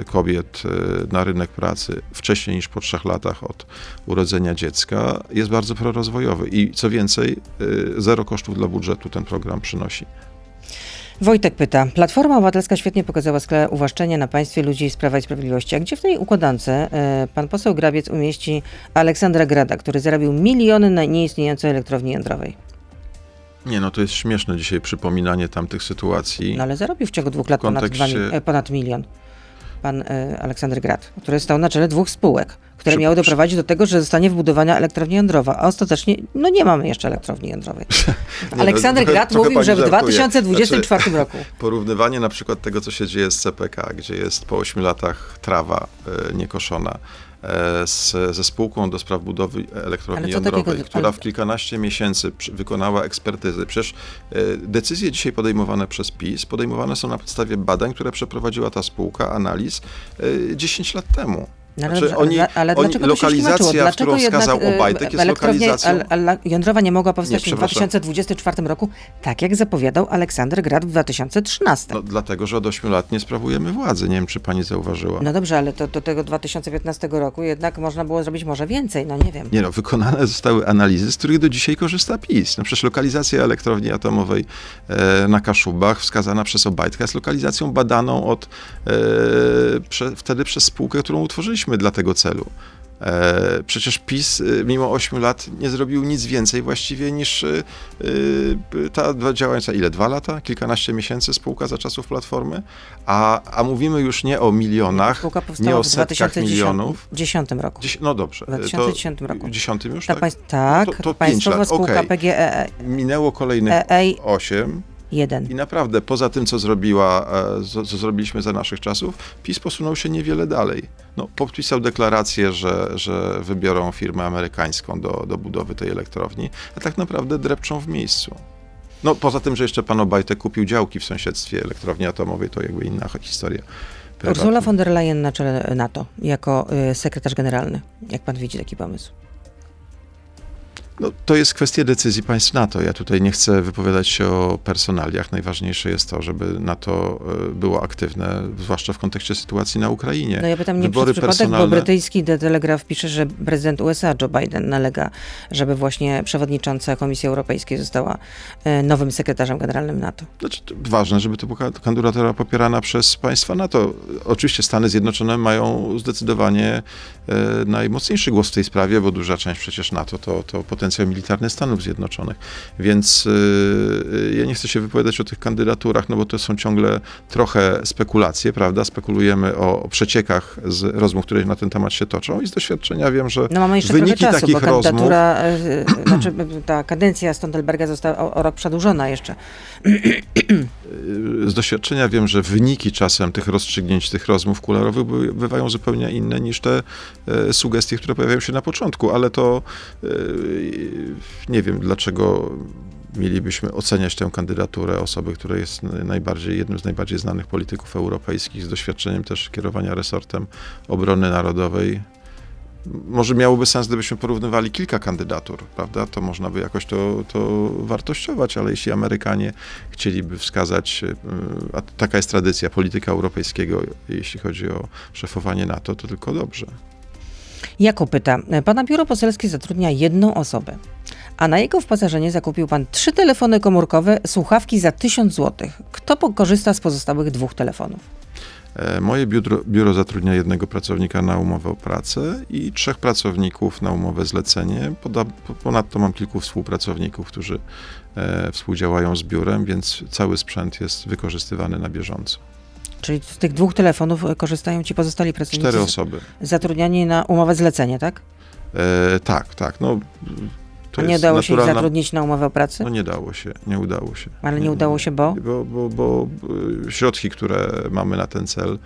e, kobiet e, na rynek pracy wcześniej niż po trzech latach od urodzenia dziecka jest bardzo prorozwojowy i co więcej, e, zero kosztów dla budżetu ten program przynosi. Wojtek pyta. Platforma Obywatelska świetnie pokazała skalę uwłaszczenia na państwie ludzi z Prawa i Sprawiedliwości. A gdzie w tej układance e, pan poseł Grabiec umieści Aleksandra Grada, który zarobił miliony na nieistniejącej elektrowni jądrowej? Nie, no to jest śmieszne dzisiaj przypominanie tamtych sytuacji. No ale zarobił w ciągu dwóch lat ponad, dwa, kontekście- e, ponad milion. Pan e, Aleksander Grad, który stał na czele dwóch spółek, które Przy- miały przy- doprowadzić do tego, że zostanie wybudowana elektrownia jądrowa, a ostatecznie no nie mamy jeszcze elektrowni jądrowej. no, Aleksander Grad trochę mówił, że w żartuje. 2024 roku. Porównywanie na przykład tego, co się dzieje z CPK, gdzie jest po 8 latach trawa e, niekoszona, e, z, ze spółką do spraw budowy elektrowni co takiego- jądrowej, która w kilkanaście miesięcy przy- wykonała ekspertyzy. Przecież e, decyzje dzisiaj podejmowane przez PiS podejmowane są na podstawie badań, które przeprowadziła ta spółka, analiz e, 10 lat temu. No, ale Znaczy, dobrze, oni, ale, oni, dlaczego to się lokalizacja, tłumaczyło? Dlaczego którą wskazał e, Obajtek, jest lokalizacją... al- al- jądrowa nie mogła powstać Nie, w przepraszam. 2024 roku, tak jak zapowiadał Aleksander Grad w 2013? No, dlatego, że od 8 lat nie sprawujemy władzy. Nie wiem, czy pani zauważyła. No dobrze, ale to do tego 2015 roku jednak można było zrobić może więcej, no nie wiem. Nie no, wykonane zostały analizy, z których do dzisiaj korzysta PiS. No przecież lokalizacja elektrowni atomowej e, na Kaszubach, wskazana przez Obajtka, jest lokalizacją badaną od, e, prze, wtedy przez spółkę, którą utworzyliśmy powstaliśmy dla tego celu. E, przecież PiS e, mimo 8 lat nie zrobił nic więcej właściwie niż e, ta działająca, ile, dwa lata? Kilkanaście miesięcy spółka za czasów Platformy? A, a mówimy już nie o milionach, spółka nie o setkach w milionów. W 2010 roku. Dziś, no dobrze. W 2010 to, roku. 10 już, ta tak? tak no to, to 5 spółka okay. PGE. Minęło kolejnych e, 8. I naprawdę, poza tym, co zrobiła, e, co, co zrobiliśmy za naszych czasów, PiS posunął się niewiele dalej. No, podpisał deklarację, że, że wybiorą firmę amerykańską do, do budowy tej elektrowni, a tak naprawdę drepczą w miejscu. No, poza tym, że jeszcze pan Obajtek kupił działki w sąsiedztwie elektrowni atomowej, to jakby inna historia. Prywatna. Ursula von der Leyen na czele NATO, jako e, sekretarz generalny. Jak pan widzi taki pomysł? No, to jest kwestia decyzji państw NATO. Ja tutaj nie chcę wypowiadać się o personaliach. Najważniejsze jest to, żeby NATO e, było aktywne, zwłaszcza w kontekście sytuacji na Ukrainie. No ja pytam nie Wybory przez przypadek, bo personalne- brytyjski The Telegraph pisze, że prezydent USA Joe Biden nalega, żeby właśnie przewodnicząca Komisji Europejskiej została e, nowym sekretarzem generalnym NATO. Znaczy, to ważne, żeby to była kandydatura popierana przez państwa NATO. Oczywiście Stany Zjednoczone mają zdecydowanie e, najmocniejszy głos w tej sprawie, bo duża część przecież NATO to, to potężny potencjał militarny Stanów Zjednoczonych. Więc y, ja nie chcę się wypowiadać o tych kandydaturach, no bo to są ciągle trochę spekulacje, prawda? Spekulujemy o, o przeciekach z rozmów, które na ten temat się toczą i z doświadczenia wiem, że No mamy jeszcze wyniki czasu, takich bo rozmów... kandydatura, e, znaczy ta kadencja Stoltenberga została o, o rok przedłużona jeszcze. z doświadczenia wiem, że wyniki czasem tych rozstrzygnięć, tych rozmów kularowych by- bywają zupełnie inne niż te e, sugestie, które pojawiają się na początku, ale to e, nie wiem, dlaczego mielibyśmy oceniać tę kandydaturę osoby, która jest najbardziej, jednym z najbardziej znanych polityków europejskich, z doświadczeniem też kierowania resortem obrony narodowej. Może miałoby sens, gdybyśmy porównywali kilka kandydatur, prawda? To można by jakoś to, to wartościować, ale jeśli Amerykanie chcieliby wskazać, y, a taka jest tradycja polityka europejskiego, jeśli chodzi o szefowanie NATO, to tylko dobrze. Jakub pyta, pana biuro poselskie zatrudnia jedną osobę, a na jego wyposażenie zakupił pan trzy telefony komórkowe, słuchawki za 1000 zł. Kto korzysta z pozostałych dwóch telefonów? E, Moje biuro, biuro zatrudnia jednego pracownika na umowę o pracę i trzech pracowników na umowę zlecenie. Ponadto mam kilku współpracowników, którzy e, współdziałają z biurem, więc cały sprzęt jest wykorzystywany na bieżąco. Czyli z tych dwóch telefonów e, korzystają ci pozostali pracownicy Cztery osoby. zatrudniani na umowę zlecenie, tak? E, tak, tak. No, to A nie jest udało się ich naturalna... zatrudnić na umowę o pracy? No nie dało się, nie udało się. Ale nie udało się, bo? Bo, bo, bo y, środki, które mamy na ten cel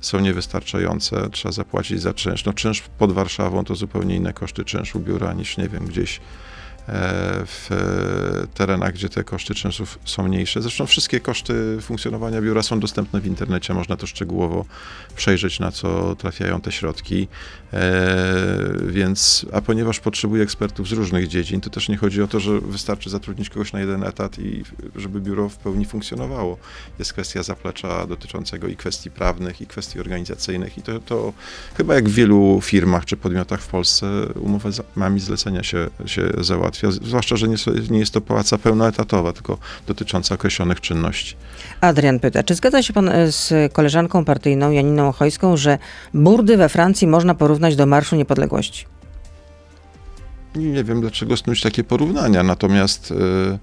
są niewystarczające. Trzeba zapłacić za czynsz. No czynsz pod Warszawą to zupełnie inne koszty czynszu biura niż, nie wiem, gdzieś e, w e, terenach, gdzie te koszty czynszów są mniejsze. Zresztą wszystkie koszty funkcjonowania biura są dostępne w internecie. Można to szczegółowo przejrzeć, na co trafiają te środki. E, więc, a ponieważ potrzebuję ekspertów z różnych dziedzin, to też nie chodzi o to, że wystarczy zatrudnić kogoś na jeden etat i żeby biuro w pełni funkcjonowało. Jest kwestia zaplecza dotyczącego i kwestii prawnych, i kwestii organizacyjnych i to, to chyba jak w wielu firmach czy podmiotach w Polsce mami zlecenia się, się załatwia, zwłaszcza, że nie, nie jest to praca pełnoetatowa, tylko dotycząca określonych czynności. Adrian pyta, czy zgadza się pan e, z koleżanką partyjną Janiną Ochojską, że burdy we Francji można porównać do Marszu Niepodległości? Nie wiem, dlaczego snuć takie porównania, natomiast e,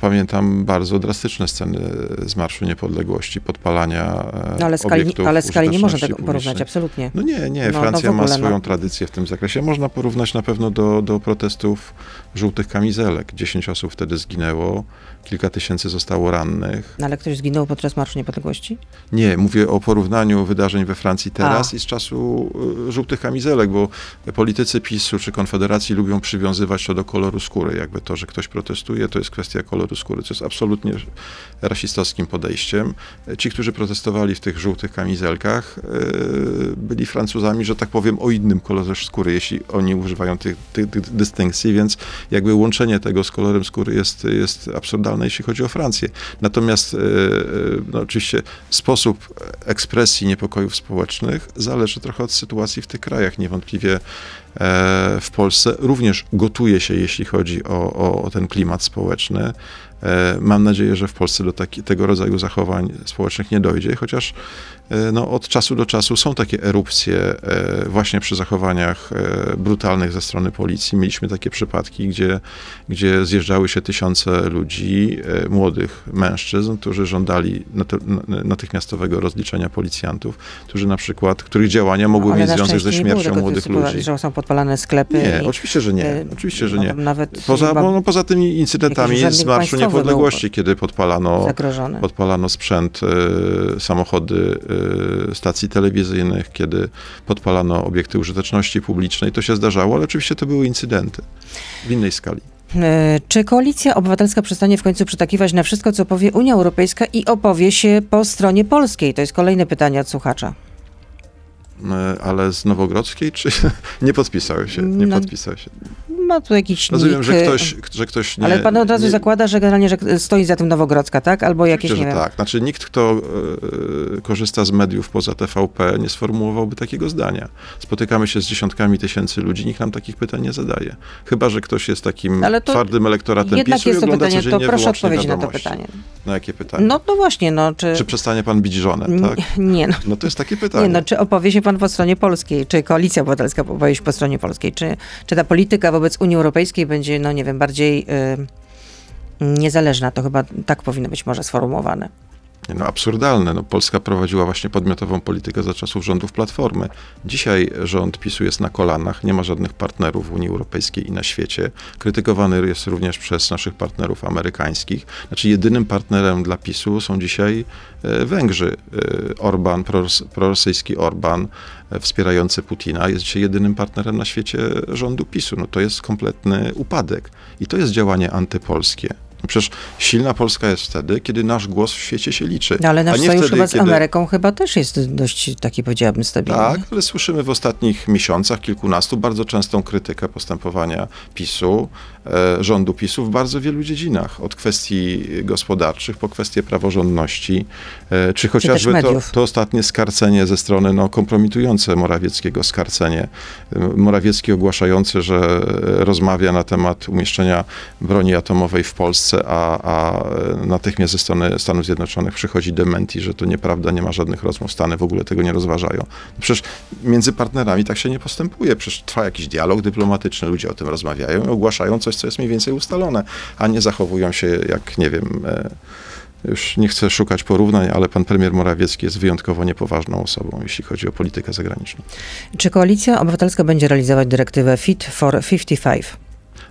pamiętam bardzo drastyczne sceny z Marszu Niepodległości, podpalania e, No ale skali, obiektów ale skali nie można tego użyteczności porównać, publicznej. absolutnie. No nie, nie, No, no Francja w ogóle, ma swoją no. tradycję w tym zakresie. Można porównać na pewno do, do protestów żółtych kamizelek. 10 osób wtedy zginęło, kilka tysięcy zostało rannych. No, ale ktoś zginął podczas Marszu Niepodległości? Nie, mówię o porównaniu wydarzeń we Francji teraz A. i z czasu y, żółtych kamizelek, bo politycy PiSu czy Konfederacji lubią przywiązywać to do koloru skóry. Jakby to, że ktoś protestuje, to jest kwestia koloru skóry, co jest absolutnie rasistowskim podejściem. Ci, którzy protestowali w tych żółtych kamizelkach, y, byli Francuzami, że tak powiem, o innym kolorze skóry, jeśli oni używają tych, tych, tych dystynkcji, więc jakby łączenie tego z kolorem skóry jest, jest absurdalne, jeśli chodzi o Francję. Natomiast y, y, no, oczywiście sposób ekspresji niepokojów społecznych zależy trochę od sytuacji w tych krajach. Niewątpliwie e, w Polsce również gotuje się, jeśli chodzi o, o, o ten klimat społeczny. E, Mam nadzieję, że w Polsce do taki, tego rodzaju zachowań społecznych nie dojdzie, chociaż e, no, od czasu do czasu są takie erupcje e, właśnie przy zachowaniach e, brutalnych ze strony policji. Mieliśmy takie przypadki, gdzie, gdzie zjeżdżały się tysiące ludzi, e, młodych mężczyzn, którzy żądali natychmiastowego rozliczenia policjantów, którzy na przykład, których działania mogły mieć związek ze śmiercią młodych ludzi. że są podpalane sklepy. Nie, i, oczywiście, że nie. e, Oczywiście, że no, nie. Nawet Poza, bo, no, poza tymi incydentami z Marszu państwowy Niepodległości, kiedy podpalano, podpalano sprzęt, e, samochody e, stacji telewizyjnych, kiedy podpalano obiekty użyteczności publicznej. To się zdarzało, ale oczywiście to były incydenty w innej skali. E, Czy koalicja obywatelska przestanie w końcu przytakiwać na wszystko, co powie Unia Europejska i opowie się po stronie polskiej? To jest kolejne pytanie od słuchacza. E, Ale z Nowogrodzkiej, czy nie podpisał się? Nie No, podpisał się. Ma tu jakiś Rozumiem, że e, ktoś, że ktoś nie... Ale pan od razu nie, zakłada, że generalnie że stoi za tym Nowogrodzka, tak? Albo jakieś, Oczywiście, nie wiem... tak. Znaczy nikt, kto e, korzysta z mediów poza TVP, nie sformułowałby takiego zdania. Spotykamy się z dziesiątkami tysięcy ludzi, nikt nam takich pytań nie zadaje. Chyba, że ktoś jest takim twardym elektoratem Jednak PiSu jest to pytanie, to proszę odpowiedzieć na to pytanie. Na jakie pytanie? No to właśnie, no czy... Czy przestanie pan bić żonę, tak? Nie, no. No to jest takie pytanie. Nie, no, czy opowie się pan po stronie polskiej, czy koalicja obywatelska opowie się po stronie polskiej, czy, czy ta polityka wobec Unii Europejskiej będzie, no nie wiem, bardziej y, niezależna. To chyba tak powinno być może sformułowane. No absurdalne. No, Polska prowadziła właśnie podmiotową politykę za czasów rządów Platformy. Dzisiaj rząd PiSu jest na kolanach, nie ma żadnych partnerów w Unii Europejskiej i na świecie. Krytykowany jest również przez naszych partnerów amerykańskich. Znaczy jedynym partnerem dla PiSu są dzisiaj e, Węgrzy. E, Orban, proros, prorosyjski Orban, e, wspierający Putina, jest dzisiaj jedynym partnerem na świecie rządu PiSu. No to jest kompletny upadek. I to jest działanie antypolskie. No Przecież silna Polska jest wtedy, kiedy nasz głos w świecie się liczy. No, ale nasz sojusz wtedy, chyba z kiedy- Ameryką chyba też jest dość taki, powiedziałabym, stabilny. Tak, ale słyszymy w ostatnich miesiącach, kilkunastu, bardzo częstą krytykę postępowania PiSu, rządu PiSu w bardzo wielu dziedzinach. Od kwestii gospodarczych po kwestie praworządności, e, czy chociażby to, mediów. to ostatnie skarcenie ze strony no, kompromitujące Morawieckiego skarcenie. E, Morawiecki ogłaszający, że e, rozmawia na temat umieszczenia broni atomowej w Polsce, a, a e, natychmiast ze strony Stanów Zjednoczonych przychodzi dementi, że to nieprawda, nie ma żadnych rozmów, Stany w ogóle tego nie rozważają. Przecież między partnerami tak się nie postępuje. Przecież trwa jakiś dialog dyplomatyczny, ludzie o tym rozmawiają i ogłaszają coś, co jest mniej więcej ustalone, a nie zachowują się jak, nie wiem, e, już nie chcę szukać porównań, ale pan premier Morawiecki jest wyjątkowo niepoważną osobą, jeśli chodzi o politykę zagraniczną. Czy Koalicja Obywatelska będzie realizować dyrektywę Fit for 55?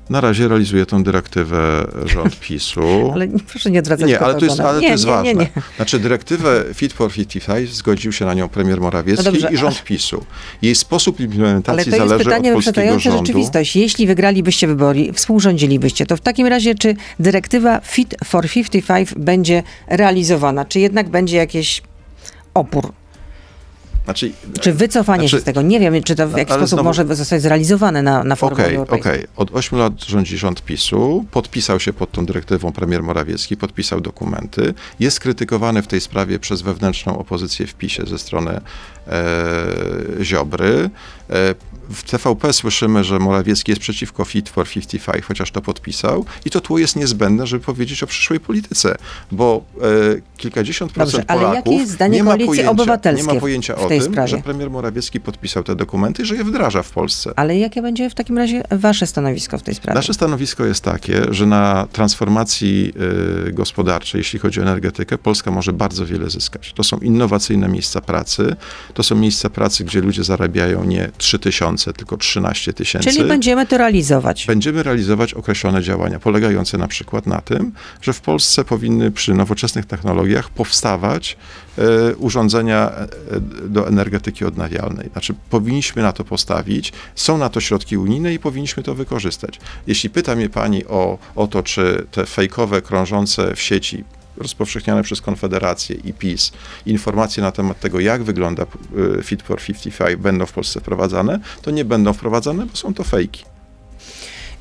Na razie realizuje tę dyrektywę rząd PiSu. Ale proszę nie odwracać Nie, ale to jest, ale nie, to jest nie, ważne. Nie. Znaczy dyrektywę Fit for 55 zgodził się na nią premier Morawiecki No dobrze, i rząd PiSu. Jej sposób Ale implementacji to jest zależy pytanie od polskiego rządu. rzeczywistość. Jeśli wygralibyście wybory, współrządzilibyście, to w takim razie czy dyrektywa Fit for 55 będzie realizowana? Czy jednak będzie jakiś opór? Znaczy, Czy wycofanie Znaczy- się z tego? Nie wiem, czy to w jaki ale sposób znowu- może zostać zrealizowane na, na forum Okej, europejskim. okej. Od 8 lat rządzi rząd PiSu, podpisał się pod tą dyrektywą premier Morawiecki, podpisał dokumenty, jest krytykowany w tej sprawie przez wewnętrzną opozycję w PiSie ze strony e, Ziobry. E, w TVP słyszymy, że Morawiecki jest przeciwko Fit for 55, chociaż to podpisał i to tło jest niezbędne, żeby powiedzieć o przyszłej polityce, bo e, kilkadziesiąt Dobrze, procent ale jakie Polaków jest zdanie nie ma pojęcia, nie ma pojęcia o tym, sprawie? że premier Morawiecki podpisał te dokumenty i że je wdraża w Polsce. Ale jakie będzie w takim razie wasze stanowisko w tej sprawie? Nasze stanowisko jest takie, że na transformacji y, gospodarczej, jeśli chodzi o energetykę, Polska może bardzo wiele zyskać. To są innowacyjne miejsca pracy, to są miejsca pracy, gdzie ludzie zarabiają nie 3 tysiące, tylko 13 tysięcy. Czyli będziemy to realizować. Będziemy realizować określone działania, polegające na przykład na tym, że w Polsce powinny przy nowoczesnych technologiach powstawać e, urządzenia e, do energetyki odnawialnej. Znaczy, powinniśmy na to postawić, są na to środki unijne i powinniśmy to wykorzystać. Jeśli pyta mnie pani o, o to, czy te fejkowe, krążące w sieci rozpowszechniane przez Konfederację i PiS informacje na temat tego, jak wygląda y, Fit for 55 będą w Polsce wprowadzane, to nie będą wprowadzane, bo są to fejki.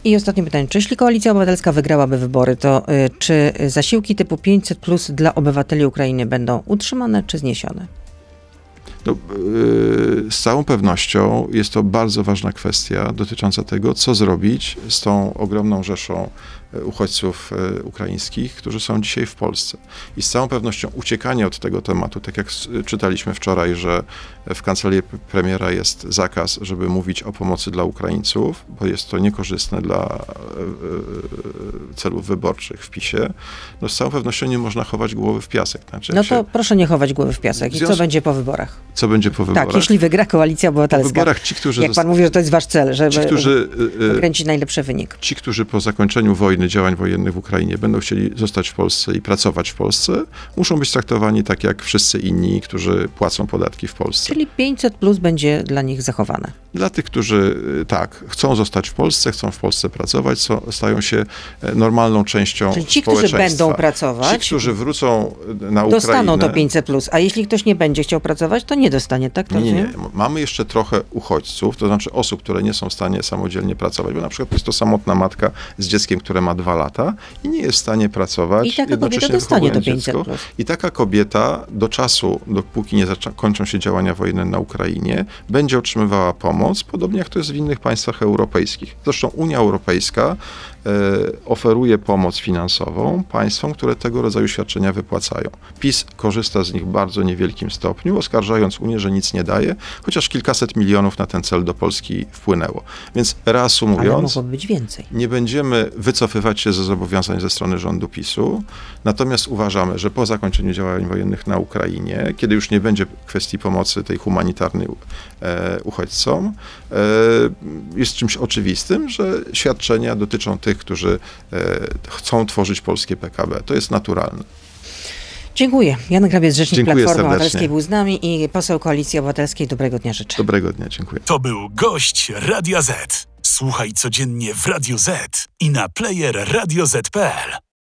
I ostatnie pytanie. Czy jeśli Koalicja Obywatelska wygrałaby wybory, to y, czy zasiłki typu 500 plus dla obywateli Ukrainy będą utrzymane czy zniesione? No, yy, z całą pewnością jest to bardzo ważna kwestia dotycząca tego, co zrobić z tą ogromną rzeszą uchodźców e, ukraińskich, którzy są dzisiaj w Polsce. I z całą pewnością uciekanie od tego tematu, tak jak czytaliśmy wczoraj, że w kancelarii premiera jest zakaz, żeby mówić o pomocy dla Ukraińców, bo jest to niekorzystne dla e, e, celów wyborczych w PiSie, no z całą pewnością nie można chować głowy w piasek. Znaczy, No się- to proszę nie chować głowy w piasek. I co Związku- będzie po wyborach? co będzie po wyborach? Tak, jeśli wygra Koalicja po Obywatelska. wyborach ci, którzy Jak pan mówi, że to jest wasz cel, żeby Ci, którzy, wykręcić najlepszy wynik. ci, którzy po zakończeniu wojny, działań wojennych w Ukrainie będą chcieli zostać w Polsce i pracować w Polsce, muszą być traktowani tak jak wszyscy inni, którzy płacą podatki w Polsce. Czyli 500 plus będzie dla nich zachowane. Dla tych, którzy y, tak, chcą zostać w Polsce, chcą w Polsce pracować, są, stają się e, normalną częścią Czyli ci, którzy będą pracować, Ci, którzy wrócą y, na Ukrainę... Dostaną to 500 plus, a jeśli ktoś nie będzie chciał pracować, to nie dostanie, tak? To Nie, nie. Mamy jeszcze trochę uchodźców, to znaczy osób, które nie są w stanie samodzielnie pracować, bo na przykład jest to samotna matka z dzieckiem, które ma dwa lata i nie jest w stanie pracować. I taka kobieta dostanie to wychowując 500+. dziecko. I taka kobieta do czasu, dopóki nie kończą się działania wojenne na Ukrainie, będzie otrzymywała pomoc, podobnie jak to jest w innych państwach europejskich. Zresztą Unia Europejska oferuje pomoc finansową państwom, które tego rodzaju świadczenia wypłacają. PiS korzysta z nich w bardzo niewielkim stopniu, oskarżając Unię, że nic nie daje, chociaż kilkaset milionów na ten cel do Polski wpłynęło. Więc reasumując, nie będziemy wycofywać się ze zobowiązań ze strony rządu PiSu, natomiast uważamy, że po zakończeniu działań wojennych na Ukrainie, kiedy już nie będzie kwestii pomocy tej humanitarnej e, uchodźcom, e, jest czymś oczywistym, że świadczenia dotyczą tych, którzy e, chcą tworzyć polskie PKB. To jest naturalne. Dziękuję. Jan Grabiec, rzecznik Dziękuję Platformy serdecznie. Obywatelskiej był z nami i poseł Koalicji Obywatelskiej. Dobrego dnia życzę. Dobrego dnia, dziękuję. To był gość Radia Z. Słuchaj codziennie w Radio Z i na player radioz.pl.